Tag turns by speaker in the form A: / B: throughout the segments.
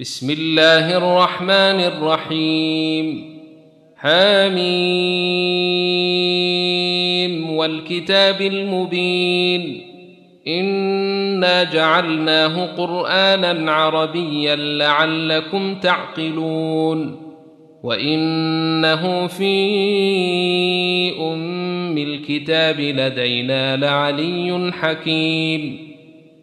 A: بسم الله الرحمن الرحيم حميم والكتاب المبين انا جعلناه قرانا عربيا لعلكم تعقلون وانه في ام الكتاب لدينا لعلي حكيم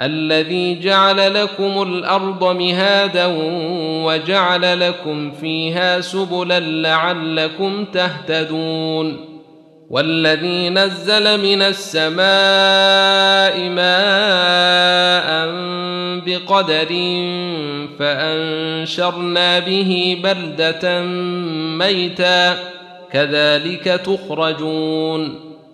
A: الذي جعل لكم الأرض مهادا وجعل لكم فيها سبلا لعلكم تهتدون والذي نزل من السماء ماء بقدر فأنشرنا به بلدة ميتا كذلك تخرجون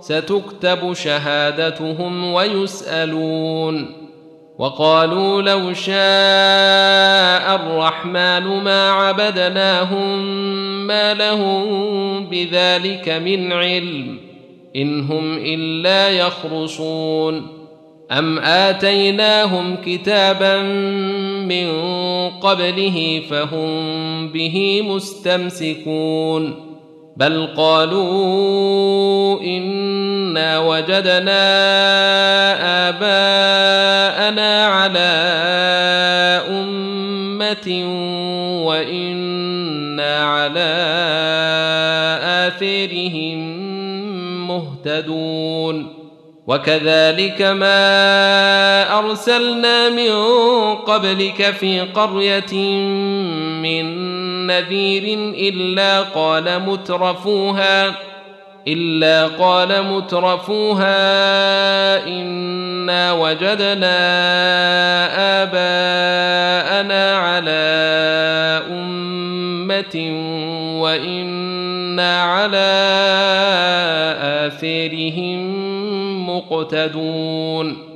A: ستكتب شهادتهم ويسألون. وقالوا لو شاء الرحمن ما عبدناهم ما لهم بذلك من علم. إن هم إلا يخرصون. أم آتيناهم كتابا من قبله فهم به مستمسكون. بل قالوا انا وجدنا اباءنا على امه وأنا على اثرهم مهتدون وكذلك ما ارسلنا من قبلك في قريه من نذير إلا قال مترفوها إلا قال مترفوها إنا وجدنا آباءنا على أمة وإنا على آثارهم مقتدون.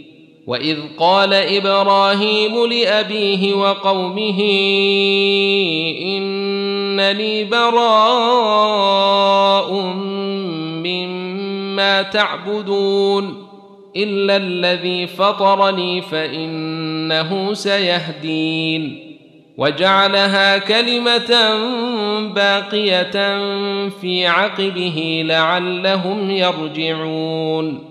A: واذ قال إبراهيم لابيه وقومه انني براء مما تعبدون الا الذي فطرني فانه سيهدين وجعلها كلمه باقيه في عقبه لعلهم يرجعون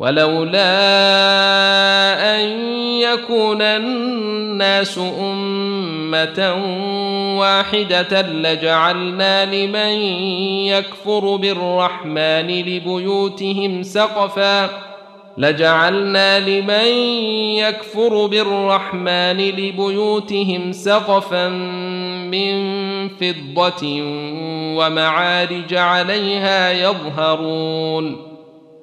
A: ولولا أن يكون الناس أمة واحدة لجعلنا لمن يكفر بالرحمن لبيوتهم سقفا لجعلنا لمن يكفر بالرحمن لبيوتهم سقفا من فضة ومعارج عليها يظهرون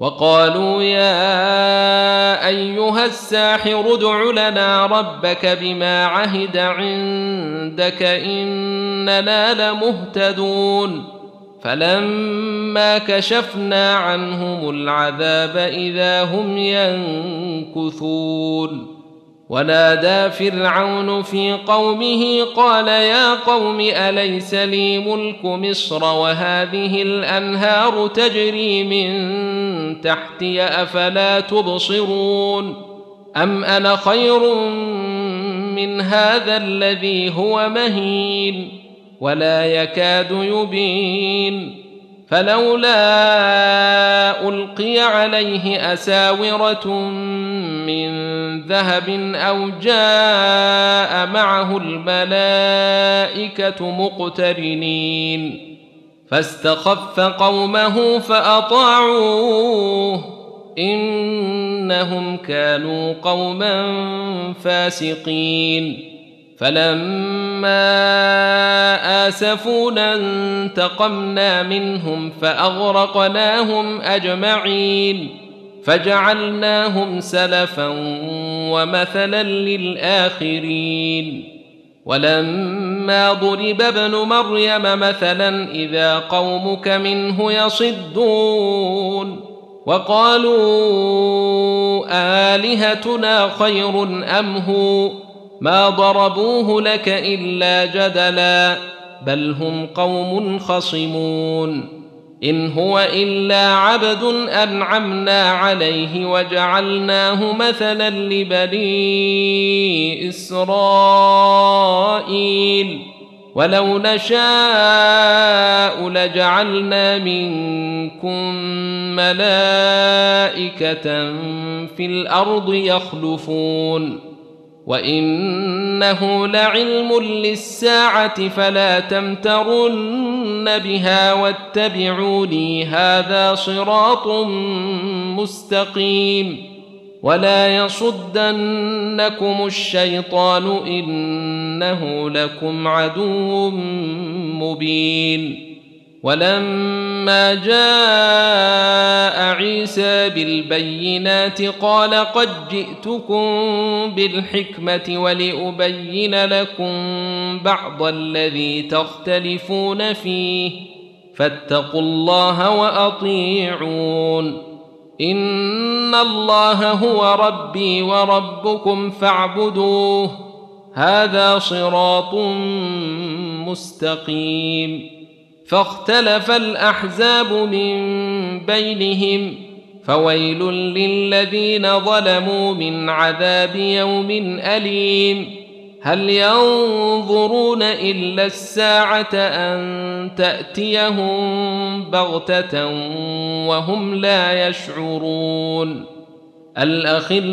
A: وقالوا يا أيها الساحر ادع لنا ربك بما عهد عندك إننا لمهتدون. فلما كشفنا عنهم العذاب إذا هم ينكثون. ونادى فرعون في قومه قال يا قوم أليس لي ملك مصر وهذه الأنهار تجري من تحتي أفلا تبصرون أم أنا خير من هذا الذي هو مهين ولا يكاد يبين فلولا ألقي عليه أساورة من ذهب أو جاء معه الملائكة مقترنين فاستخف قومه فأطاعوه إنهم كانوا قوما فاسقين. فلما آسفونا انتقمنا منهم فأغرقناهم أجمعين. فجعلناهم سلفا ومثلا للآخرين. ولما ضرب ابن مريم مثلا إذا قومك منه يصدون وقالوا آلهتنا خير أم هو؟ ما ضربوه لك إلا جدلا بل هم قوم خصمون. إن هو إلا عبد أنعمنا عليه وجعلناه مثلا لبني إسرائيل. ولو نشاء لجعلنا منكم ملائكة في الأرض يخلفون. وانه لعلم للساعه فلا تمترن بها واتبعوني هذا صراط مستقيم ولا يصدنكم الشيطان انه لكم عدو مبين ولما جاء عيسى بالبينات قال قد جئتكم بالحكمة ولأبين لكم بعض الذي تختلفون فيه فاتقوا الله وأطيعون. إن الله هو ربي وربكم فاعبدوه. هذا صراط مستقيم. فاختلف الأحزاب من بينهم فويل للذين ظلموا من عذاب يوم أليم هل ينظرون إلا الساعة أن تأتيهم بغتة وهم لا يشعرون الأخلاء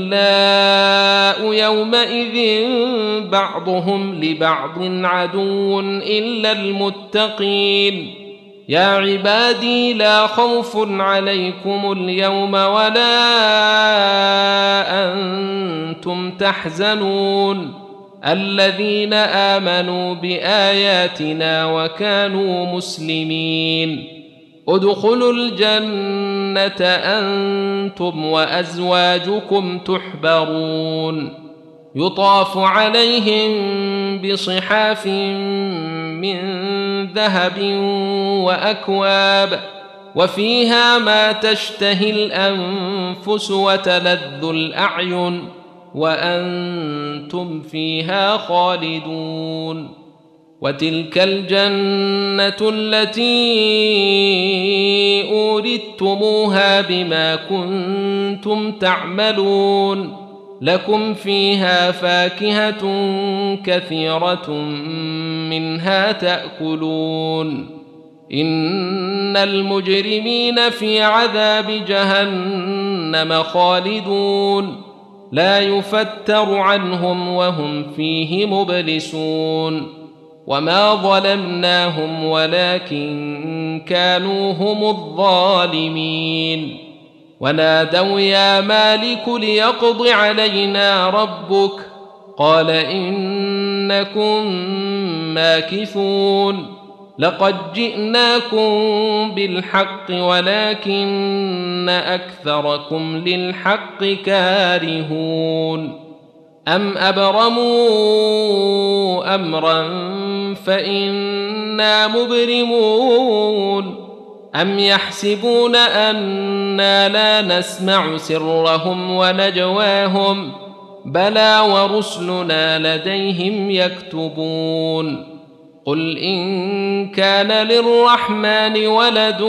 A: يومئذ بعضهم لبعض عدو إلا المتقين. يا عبادي لا خوف عليكم اليوم ولا أنتم تحزنون. الذين آمنوا بآياتنا وكانوا مسلمين. ادخلوا الجنة أنتم وأزواجكم تحبرون. يطاف عليهم بصحاف من ذهب وأكواب وفيها ما تشتهي الأنفس وتلذ الأعين وأنتم فيها خالدون. وتلك الجنة التي اوردتموها بما كنتم تعملون. لكم فيها فاكهة كثيرة منها تأكلون. إن المجرمين في عذاب جهنم خالدون. لا يفتر عنهم وهم فيه مبلسون. وما ظلمناهم ولكن كانوا هم الظالمين ونادوا يا مالك ليقض علينا ربك قال انكم ماكثون لقد جئناكم بالحق ولكن اكثركم للحق كارهون ام ابرموا امرا فانا مبرمون ام يحسبون أنا لا نسمع سرهم ونجواهم بلى ورسلنا لديهم يكتبون قل ان كان للرحمن ولد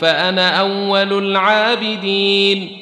A: فانا اول العابدين